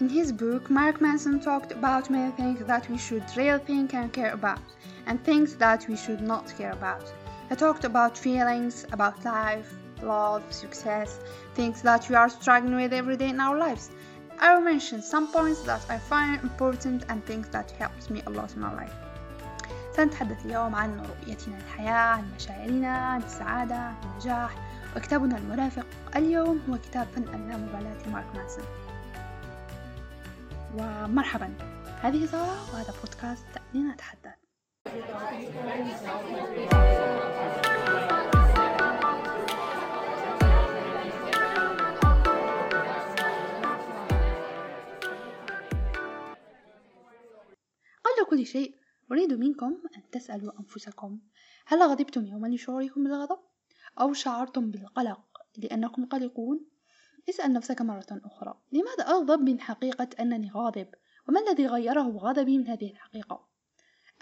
In his book, Mark Manson talked about many things that we should really think and care about, and things that we should not care about. He talked about feelings, about life, love, success, things that we are struggling with every day in our lives. I will mention some points that I find important and things that helped me a lot in my life. سنتحدث اليوم عن رؤيتنا للحياة عن مشاعرنا عن السعادة عن النجاح وكتابنا المرافق اليوم هو كتاب فن اللامبالاة لمارك مانسون ومرحبا هذه سارة وهذا بودكاست لنتحدث قبل كل شيء أريد منكم أن تسألوا أنفسكم هل غضبتم يوما لشعوركم بالغضب؟ أو شعرتم بالقلق لأنكم قلقون؟ اسأل نفسك مرة أخرى لماذا أغضب من حقيقة أنني غاضب؟ وما الذي غيره غضبي من هذه الحقيقة؟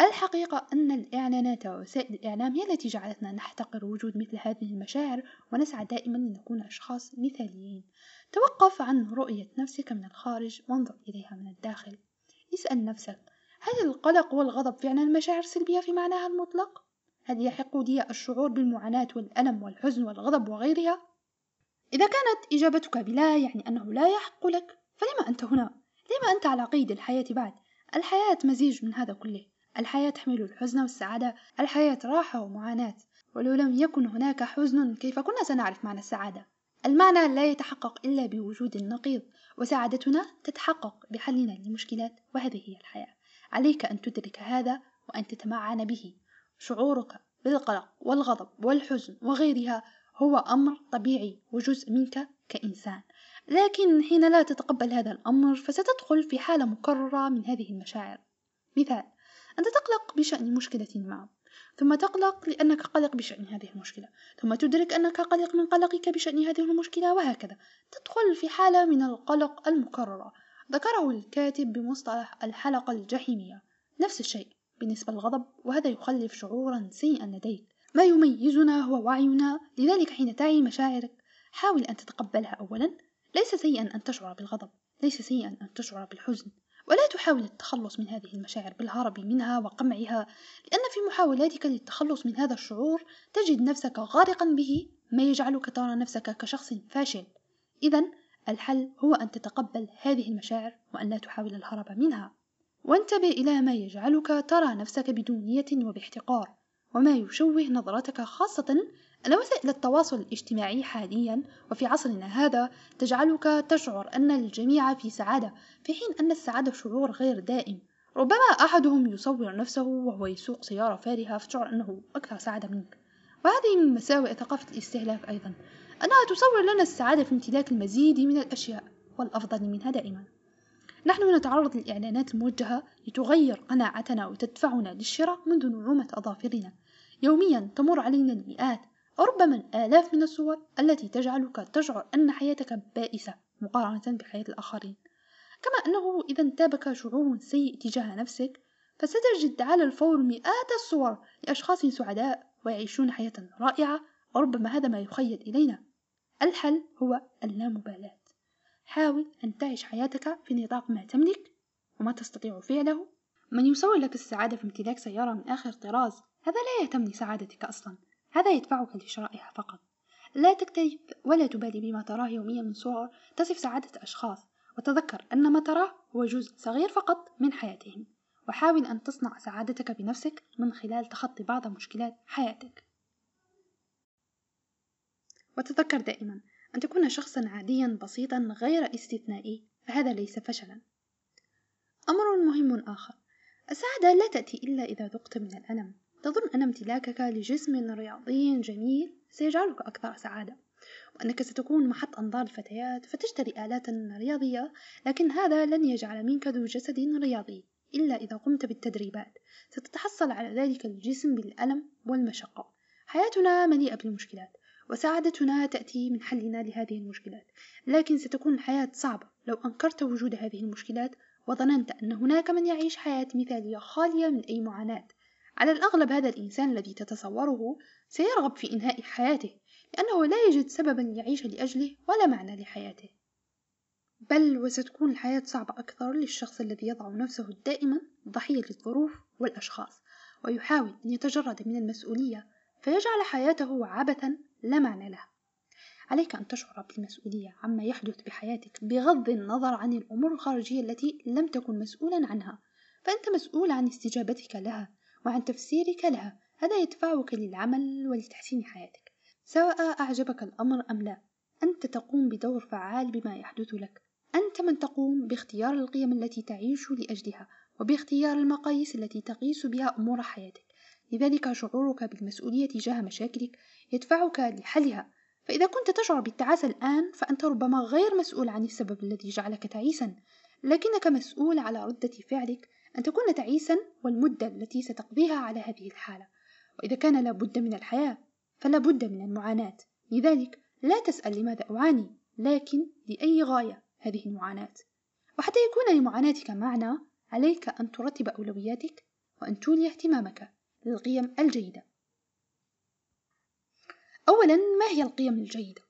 الحقيقة أن الإعلانات ووسائل الإعلام هي التي جعلتنا نحتقر وجود مثل هذه المشاعر ونسعى دائما لنكون أشخاص مثاليين توقف عن رؤية نفسك من الخارج وانظر إليها من الداخل اسأل نفسك هل القلق والغضب فعلا مشاعر سلبية في معناها المطلق؟ هل يحق لي الشعور بالمعاناة والألم والحزن والغضب وغيرها؟ إذا كانت إجابتك بلا يعني أنه لا يحق لك فلما أنت هنا؟ لما أنت على قيد الحياة بعد؟ الحياة مزيج من هذا كله. الحياة تحمل الحزن والسعادة. الحياة راحة ومعاناة. ولو لم يكن هناك حزن كيف كنا سنعرف معنى السعادة؟ المعنى لا يتحقق إلا بوجود النقيض وسعادتنا تتحقق بحلنا للمشكلات وهذه هي الحياة. عليك أن تدرك هذا وأن تتمعن به. شعورك بالقلق والغضب والحزن وغيرها هو أمر طبيعي وجزء منك كإنسان. لكن حين لا تتقبل هذا الأمر فستدخل في حالة مكررة من هذه المشاعر. مثال أنت تقلق بشأن مشكلة ما ثم تقلق لأنك قلق بشأن هذه المشكلة ثم تدرك أنك قلق من قلقك بشأن هذه المشكلة وهكذا. تدخل في حالة من القلق المكررة. ذكره الكاتب بمصطلح الحلقة الجحيمية. نفس الشيء بالنسبة للغضب وهذا يخلف شعورا سيئا لديك. ما يميزنا هو وعينا. لذلك حين تعي مشاعرك حاول أن تتقبلها أولا. ليس سيئا أن تشعر بالغضب. ليس سيئا أن تشعر بالحزن. ولا تحاول التخلص من هذه المشاعر بالهرب منها وقمعها لأن في محاولاتك للتخلص من هذا الشعور تجد نفسك غارقا به ما يجعلك ترى نفسك كشخص فاشل. إذا الحل هو أن تتقبل هذه المشاعر وأن لا تحاول الهرب منها. وانتبه إلى ما يجعلك ترى نفسك بدونية وباحتقار. وما يشوه نظرتك خاصة أن وسائل التواصل الاجتماعي حاليا. وفي عصرنا هذا تجعلك تشعر أن الجميع في سعادة في حين أن السعادة شعور غير دائم. ربما أحدهم يصور نفسه وهو يسوق سيارة فارهة فتشعر أنه أكثر سعادة منك. وهذه من مساوئ ثقافة الاستهلاك أيضا. أنها تصور لنا السعادة في امتلاك المزيد من الأشياء والأفضل منها دائما. نحن نتعرض للإعلانات الموجهة لتغير قناعتنا وتدفعنا للشراء منذ نعومة أظافرنا. يوميا تمر علينا المئات أو ربما الآلاف من الصور التي تجعلك تشعر أن حياتك بائسة مقارنة بحياة الآخرين. كما أنه إذا انتابك شعور سيء تجاه نفسك فستجد على الفور مئات الصور لأشخاص سعداء ويعيشون حياة رائعة وربما هذا ما يخيل إلينا. الحل هو اللامبالاة. حاول أن تعيش حياتك في نطاق ما تملك وما تستطيع فعله. من يصور لك السعادة في امتلاك سيارة من آخر طراز هذا لا يهتم لسعادتك أصلا. هذا يدفعك لشرائها فقط. لا تكترث ولا تبالي بما تراه يوميا من صور تصف سعادة أشخاص وتذكر أن ما تراه هو جزء صغير فقط من حياتهم. وحاول أن تصنع سعادتك بنفسك من خلال تخطي بعض مشكلات حياتك. وتذكر دائما أن تكون شخصا عاديا بسيطا غير استثنائي فهذا ليس فشلا. أمر مهم آخر. السعادة لا تأتي إلا إذا ذقت من الألم. تظن أن امتلاكك لجسم رياضي جميل سيجعلك أكثر سعادة وأنك ستكون محط أنظار الفتيات فتشتري آلات رياضية لكن هذا لن يجعل منك ذو جسد رياضي. إلا إذا قمت بالتدريبات. ستتحصل على ذلك الجسم بالألم والمشقة. حياتنا مليئة بالمشكلات. وسعادتنا تأتي من حلنا لهذه المشكلات. لكن ستكون الحياة صعبة. لو أنكرت وجود هذه المشكلات وظننت أن هناك من يعيش حياة مثالية خالية من أي معاناة. على الأغلب هذا الإنسان الذي تتصوره سيرغب في إنهاء حياته لأنه لا يجد سببا يعيش لأجله ولا معنى لحياته. بل وستكون الحياة صعبة أكثر للشخص الذي يضع نفسه دائما ضحية للظروف والأشخاص ويحاول أن يتجرد من المسؤولية فيجعل حياته عبثا لا معنى لها. عليك أن تشعر بالمسؤولية عما يحدث بحياتك بغض النظر عن الأمور الخارجية التي لم تكن مسؤولا عنها. فأنت مسؤول عن استجابتك لها وعن تفسيرك لها. هذا يدفعك للعمل ولتحسين حياتك. سواء أعجبك الأمر أم لا أنت تقوم بدور فعال بما يحدث لك. أنت من تقوم باختيار القيم التي تعيش لأجلها وباختيار المقاييس التي تقيس بها أمور حياتك. لذلك شعورك بالمسؤولية تجاه مشاكلك يدفعك لحلها. فإذا كنت تشعر بالتعاسة الآن فأنت ربما غير مسؤول عن السبب الذي جعلك تعيسا. لكنك مسؤول على ردة فعلك أن تكون تعيسا والمدة التي ستقضيها على هذه الحالة. وإذا كان لابد من الحياة فلا بد من المعاناة. لذلك لا تسأل لماذا أعاني لكن لأي غاية هذه المعاناة. وحتى يكون لمعاناتك معنى عليك أن ترتب أولوياتك وأن تولي اهتمامك. للقيم الجيدة. أولا ما هي القيم الجيدة؟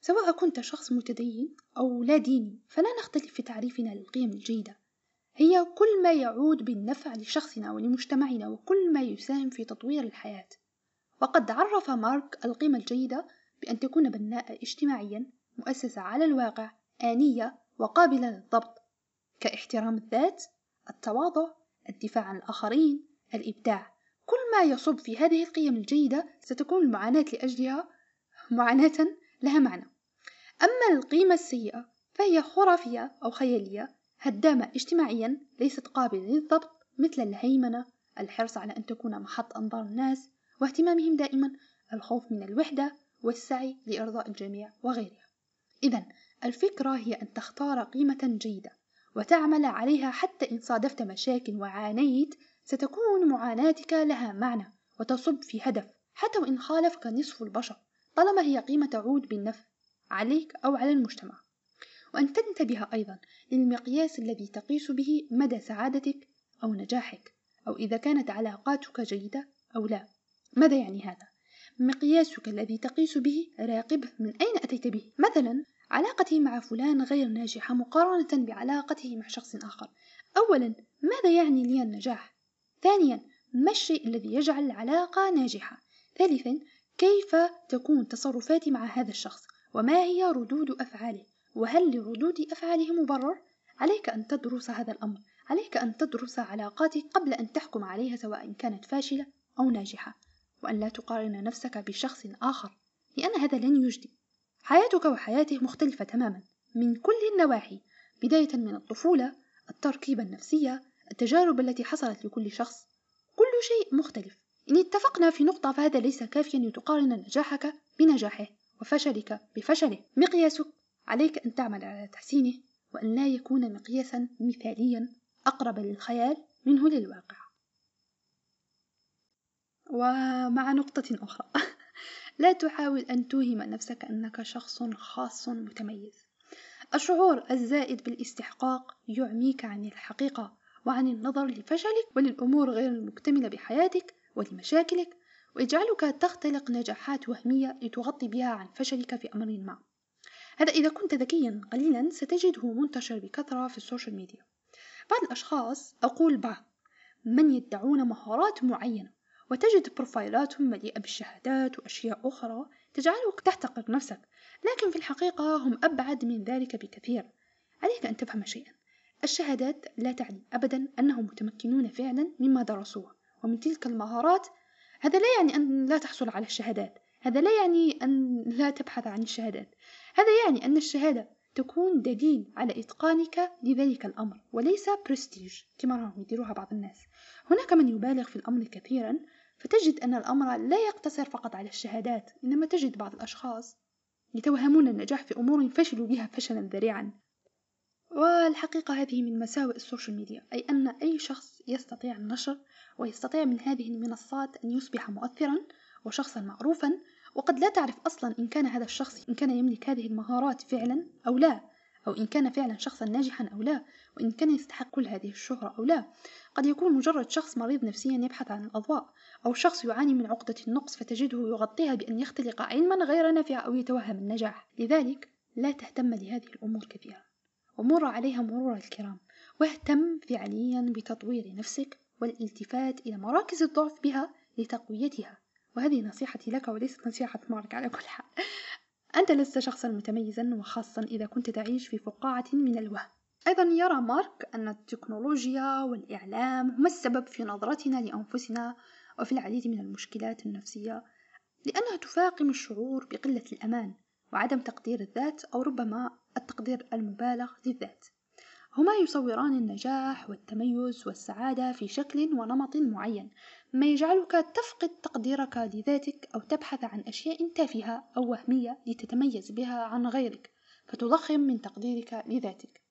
سواء كنت شخص متدين أو لا ديني فلا نختلف في تعريفنا للقيم الجيدة. هي كل ما يعود بالنفع لشخصنا ولمجتمعنا وكل ما يساهم في تطوير الحياة. وقد عرف مارك القيمة الجيدة بأن تكون بناءة اجتماعيا مؤسسة على الواقع آنية وقابلة للضبط. كاحترام الذات التواضع الدفاع عن الآخرين الإبداع. كل ما يصب في هذه القيم الجيدة ستكون المعاناة لأجلها معاناة لها معنى. أما القيمة السيئة فهي خرافية أو خيالية هدامة اجتماعيا ليست قابلة للضبط مثل الهيمنة الحرص على أن تكون محط أنظار الناس واهتمامهم دائما الخوف من الوحدة والسعي لإرضاء الجميع وغيرها. إذا الفكرة هي أن تختار قيمة جيدة وتعمل عليها حتى إن صادفت مشاكل وعانيت ستكون معاناتك لها معنى وتصب في هدف حتى وإن خالفك نصف البشر طالما هي قيمة تعود بالنفع عليك أو على المجتمع وأن تنتبه أيضا للمقياس الذي تقيس به مدى سعادتك أو نجاحك أو إذا كانت علاقاتك جيدة أو لا ماذا يعني هذا؟ مقياسك الذي تقيس به راقبه من أين أتيت به مثلا علاقتي مع فلان غير ناجحة مقارنة بعلاقته مع شخص آخر أولا ماذا يعني لي النجاح؟ ثانيا ما الشيء الذي يجعل العلاقة ناجحة؟ ثالثا كيف تكون تصرفاتي مع هذا الشخص؟ وما هي ردود أفعاله؟ وهل لردود أفعاله مبرر؟ عليك أن تدرس هذا الأمر عليك أن تدرس علاقاتك قبل أن تحكم عليها سواء كانت فاشلة أو ناجحة وأن لا تقارن نفسك بشخص آخر لأن هذا لن يجدي حياتك وحياته مختلفة تماما من كل النواحي بداية من الطفولة التركيبة النفسية التجارب التي حصلت لكل شخص كل شيء مختلف. إن اتفقنا في نقطة فهذا ليس كافيا لتقارن نجاحك بنجاحه وفشلك بفشله. مقياسك عليك أن تعمل على تحسينه وأن لا يكون مقياسا مثاليا أقرب للخيال منه للواقع. ومع نقطة أخرى لا تحاول أن توهم نفسك أنك شخص خاص متميز. الشعور الزائد بالاستحقاق يعميك عن الحقيقة وعن النظر لفشلك وللأمور غير المكتملة بحياتك ولمشاكلك ويجعلك تختلق نجاحات وهمية لتغطي بها عن فشلك في أمر ما. هذا إذا كنت ذكيا قليلا ستجده منتشر بكثرة في السوشيال ميديا. بعض الأشخاص أقول بعض من يدعون مهارات معينة؟ وتجد بروفايلاتهم مليئة بالشهادات وأشياء أخرى تجعلك تحتقر نفسك لكن في الحقيقة هم أبعد من ذلك بكثير. عليك أن تفهم شيئا. الشهادات لا تعني أبدا أنهم متمكنون فعلا مما درسوه ومن تلك المهارات هذا لا يعني أن لا تحصل على الشهادات. هذا لا يعني أن لا تبحث عن الشهادات. هذا يعني أن الشهادة تكون دليل على إتقانك لذلك الأمر وليس برستيج كما راهم يديروها بعض الناس. هناك من يبالغ في الأمر كثيرا فتجد أن الأمر لا يقتصر فقط على الشهادات إنما تجد بعض الأشخاص يتوهمون النجاح في أمور فشلوا بها فشلا ذريعا. والحقيقة هذه من مساوئ ال social media أي أن أي شخص يستطيع النشر ويستطيع من هذه المنصات أن يصبح مؤثرا وشخصا معروفا وقد لا تعرف أصلا إن كان هذا الشخص إن كان يملك هذه المهارات فعلا أو لا أو إن كان فعلا شخصا ناجحا أو لا وإن كان يستحق كل هذه الشهرة أو لا. قد يكون مجرد شخص مريض نفسيا يبحث عن الأضواء أو شخص يعاني من عقدة النقص فتجده يغطيها بأن يختلق علما غير نافع أو يتوهم النجاح. لذلك لا تهتم لهذه الأمور كثيرا. ومر عليها مرور الكرام. واهتم فعليا بتطوير نفسك والالتفات إلى مراكز الضعف بها لتقويتها. وهذه نصيحتي لك وليست نصيحة مارك على كل حال. أنت لست شخصا متميزا وخاصا إذا كنت تعيش في فقاعة من الوهم. أيضا يرى مارك أن التكنولوجيا والإعلام هما السبب في نظرتنا لأنفسنا وفي العديد من المشكلات النفسية لأنها تفاقم الشعور بقلة الأمان. وعدم تقدير الذات أو ربما التقدير المبالغ للذات. هما يصوران النجاح والتميز والسعادة في شكل ونمط معين ما يجعلك تفقد تقديرك لذاتك أو تبحث عن أشياء تافهة أو وهمية لتتميز بها عن غيرك فتضخم من تقديرك لذاتك.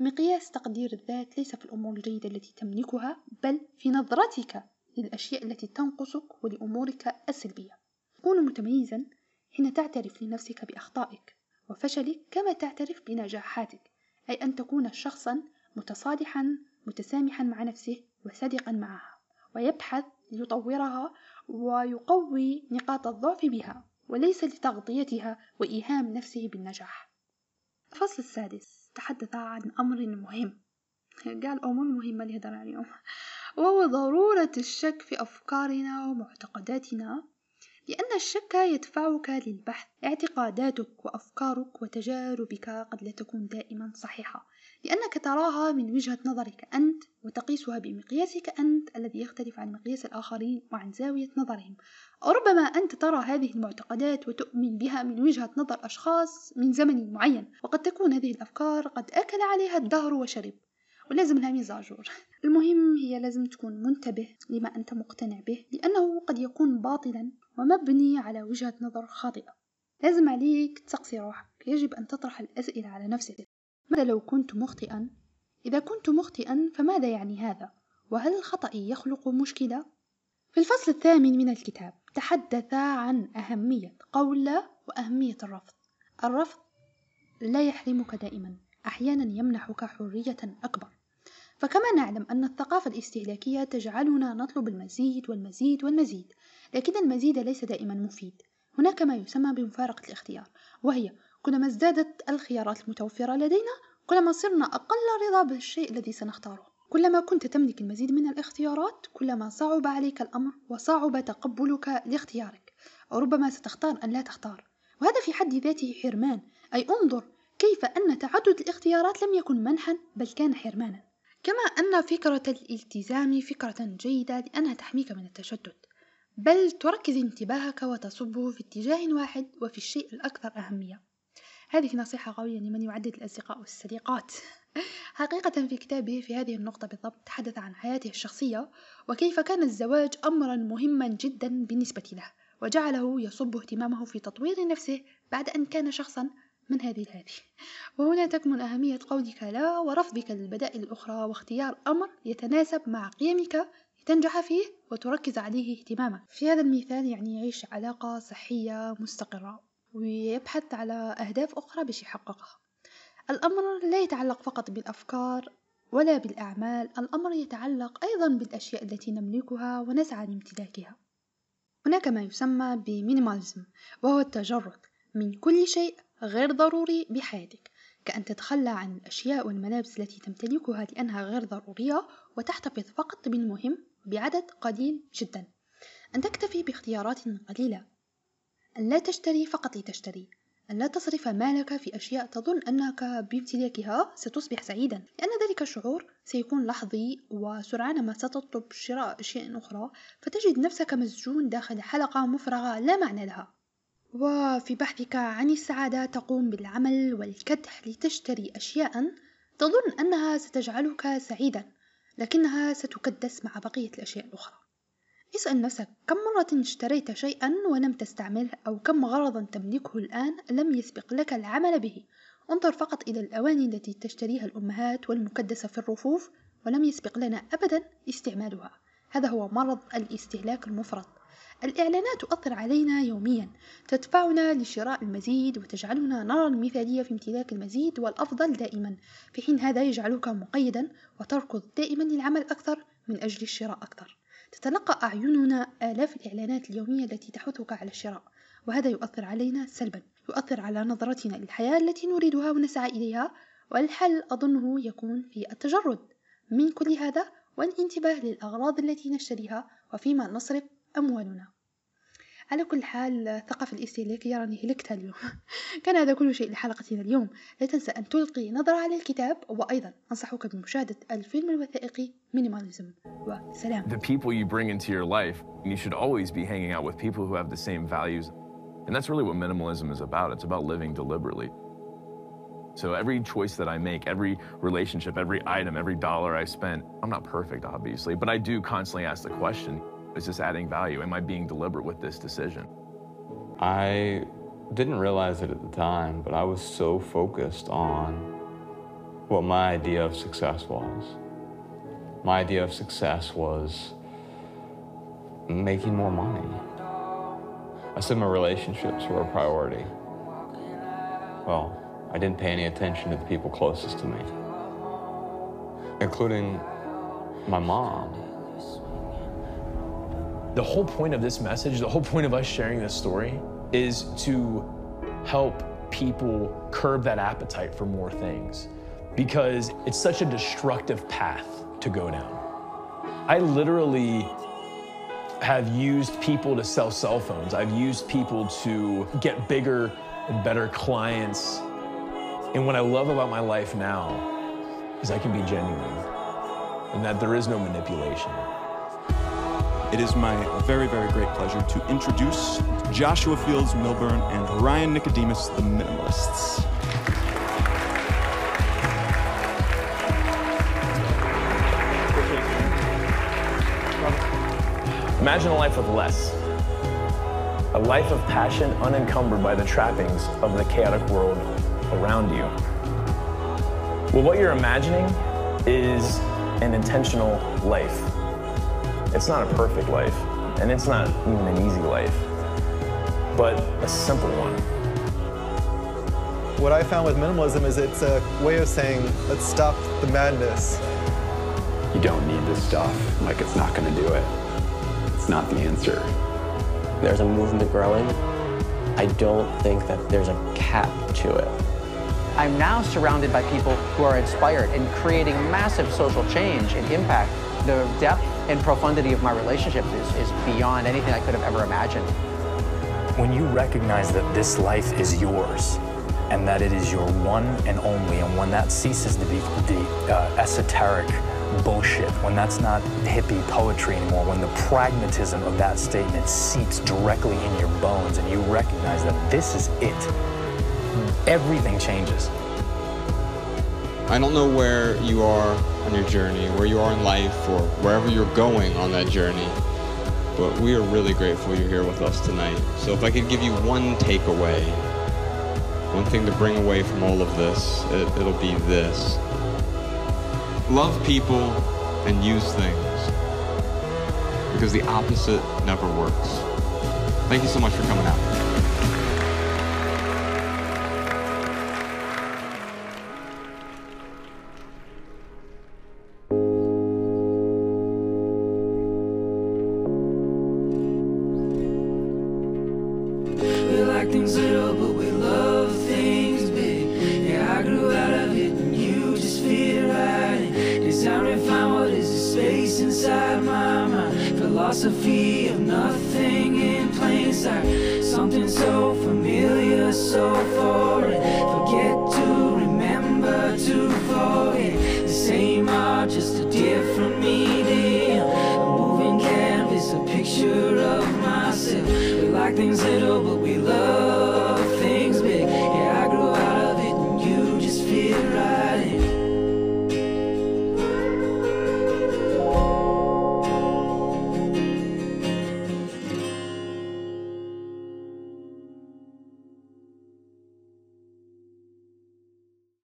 مقياس تقدير الذات ليس في الأمور الجيدة التي تملكها بل في نظرتك للأشياء التي تنقصك ولأمورك السلبية. تكون متميزا حين تعترف لنفسك بأخطائك وفشلك كما تعترف بنجاحاتك أي أن تكون شخصا متصالحا متسامحا مع نفسه وصادقا معها ويبحث ليطورها ويقوي نقاط الضعف بها وليس لتغطيتها وإيهام نفسه بالنجاح. الفصل السادس تحدث عن أمر مهم. قال أمور مهمة اللي هدر اليوم. وهو ضرورة الشك في أفكارنا ومعتقداتنا. لأن الشك يدفعك للبحث. اعتقاداتك وأفكارك وتجاربك قد لا تكون دائما صحيحة. لأنك تراها من وجهة نظرك أنت وتقيسها بمقياسك أنت الذي يختلف عن مقياس الآخرين وعن زاوية نظرهم. أو ربما أنت ترى هذه المعتقدات وتؤمن بها من وجهة نظر أشخاص من زمن معين وقد تكون هذه الأفكار قد أكل عليها الدهر وشرب ولازم لها مزاجور المهم هي لازم تكون منتبه لما أنت مقتنع به لأنه قد يكون باطلا ومبني على وجهة نظر خاطئة. لازم عليك تسقسي روحك. يجب أن تطرح الأسئلة على نفسك. ماذا لو كنت مخطئا؟ إذا كنت مخطئا فماذا يعني هذا؟ وهل الخطأ يخلق مشكلة؟ في الفصل الثامن من الكتاب تحدث عن أهمية قول لا وأهمية الرفض. الرفض لا يحرمك دائما. أحيانا يمنحك حرية أكبر. فكما نعلم أن الثقافة الاستهلاكية تجعلنا نطلب المزيد والمزيد والمزيد لكن المزيد ليس دائما مفيد. هناك ما يسمى بمفارقة الاختيار وهي كلما ازدادت الخيارات المتوفرة لدينا كلما صرنا أقل رضا بالشيء الذي سنختاره. كلما كنت تملك المزيد من الاختيارات كلما صعب عليك الأمر وصعب تقبلك لاختيارك. أو ربما ستختار أن لا تختار. وهذا في حد ذاته حرمان أي انظر كيف أن تعدد الاختيارات لم يكن منحا بل كان حرمانا. كما أن فكرة الالتزام فكرة جيدة لأنها تحميك من التشتت بل تركز انتباهك وتصبه في اتجاه واحد وفي الشيء الأكثر أهمية. هذه نصيحة قوية لمن يعدد الأصدقاء والصديقات حقيقة في كتابه في هذه النقطة بالضبط تحدث عن حياته الشخصية وكيف كان الزواج أمرا مهما جدا بالنسبة له وجعله يصب اهتمامه في تطوير نفسه بعد أن كان شخصا من هذه لهذه وهنا تكمن أهمية قولك لا ورفضك للبدائل الأخرى واختيار أمر يتناسب مع قيمك لتنجح فيه وتركز عليه اهتمامك في هذا المثال يعني يعيش علاقة صحية مستقرة ويبحث على أهداف أخرى باش يحققها. الأمر لا يتعلق فقط بالأفكار ولا بالأعمال الأمر يتعلق أيضا بالأشياء التي نملكها ونسعى لامتلاكها. هناك ما يسمى بمينيماليزم وهو التجرد من كل شيء غير ضروري بحياتك كأن تتخلى عن الأشياء والملابس التي تمتلكها لأنها غير ضرورية وتحتفظ فقط بالمهم بعدد قليل جدا. أن تكتفي باختيارات قليلة. أن لا تشتري فقط لتشتري. أن لا تصرف مالك في أشياء تظن أنك بامتلاكها ستصبح سعيدا. لأن ذلك الشعور سيكون لحظي وسرعان ما ستطلب شراء أشياء أخرى فتجد نفسك مسجون داخل حلقة مفرغة لا معنى لها. وفي بحثك عن السعادة تقوم بالعمل والكدح لتشتري أشياء تظن أنها ستجعلك سعيدا لكنها ستكدس مع بقية الأشياء الأخرى. اسأل نفسك كم مرة اشتريت شيئا ولم تستعمله؟ أو كم غرضا تملكه الآن لم يسبق لك العمل به؟ انظر فقط إلى الأواني التي تشتريها الأمهات والمكدسة في الرفوف ولم يسبق لنا أبدا استعمالها. هذا هو مرض الاستهلاك المفرط. الإعلانات تؤثر علينا يوميا تدفعنا لشراء المزيد وتجعلنا نرى المثالية في امتلاك المزيد والأفضل دائما. في حين هذا يجعلك مقيدا وتركض دائما للعمل أكثر من أجل الشراء أكثر. تتلقى أعيننا آلاف الإعلانات اليومية التي تحثك على الشراء وهذا يؤثر علينا سلبا. يؤثر على نظرتنا للحياة التي نريدها ونسعى إليها والحل أظنه يكون في التجرد. من كل هذا والانتباه للأغراض التي نشتريها وفيما نصرف أموالنا على كل حال الثقافة الاستهلاكية راني هلكتها اليوم كان هذا كل شيء لحلقتنا اليوم لا تنسى أن تلقي نظرة على الكتاب وأيضا أنصحك بمشاهدة الفيلم الوثائقي مينيماليزم وسلام The people you bring into your life, you should always be hanging out with people who have the same values. And that's really what minimalism is about. It's about living deliberately. So every choice that I make, every relationship, every item, every dollar I spend, I'm not perfect, obviously, but I do constantly ask the question, is this adding value? Am I being deliberate with this decision? I didn't realize it at the time, but I was so focused on what my idea of success was. My idea of success was making more money. I said my relationships were a priority. Well, I didn't pay any attention to the people closest to me, including my mom. The whole point of this message, the whole point of us sharing this story is to help people curb that appetite for more things because it's such a destructive path to go down. I literally have used people to sell cell phones. I've used people to get bigger and better clients. And what I love about my life now is I can be genuine and that there is no manipulation. It is my very, very great pleasure to introduce Joshua Fields Milburn and Ryan Nicodemus, the Minimalists. Imagine a life with less. A life of passion unencumbered by the trappings of the chaotic world around you. Well, what you're imagining is an intentional life. It's not a perfect life, and it's not even an easy life, but a simple one. What I found with minimalism is it's a way of saying, let's stop the madness. You don't need this stuff. Like, it's not going to do it. It's not the answer. There's a movement growing. I don't think that there's a cap to it. I'm now surrounded by people who are inspired and creating massive social change and impact. The depth and profundity of my relationship is, is beyond anything I could have ever imagined. When you recognize that this life is yours and that it is your one and only, and when that ceases to be the uh, esoteric bullshit, when that's not hippie poetry anymore, when the pragmatism of that statement seeps directly in your bones and you recognize that this is it, everything changes. I don't know where you are on your journey, where you are in life, or wherever you're going on that journey, but we are really grateful you're here with us tonight. So if I could give you one takeaway, one thing to bring away from all of this, it, it'll be this. Love people and use things, because the opposite never works. Thank you so much for coming out. everything's edible. We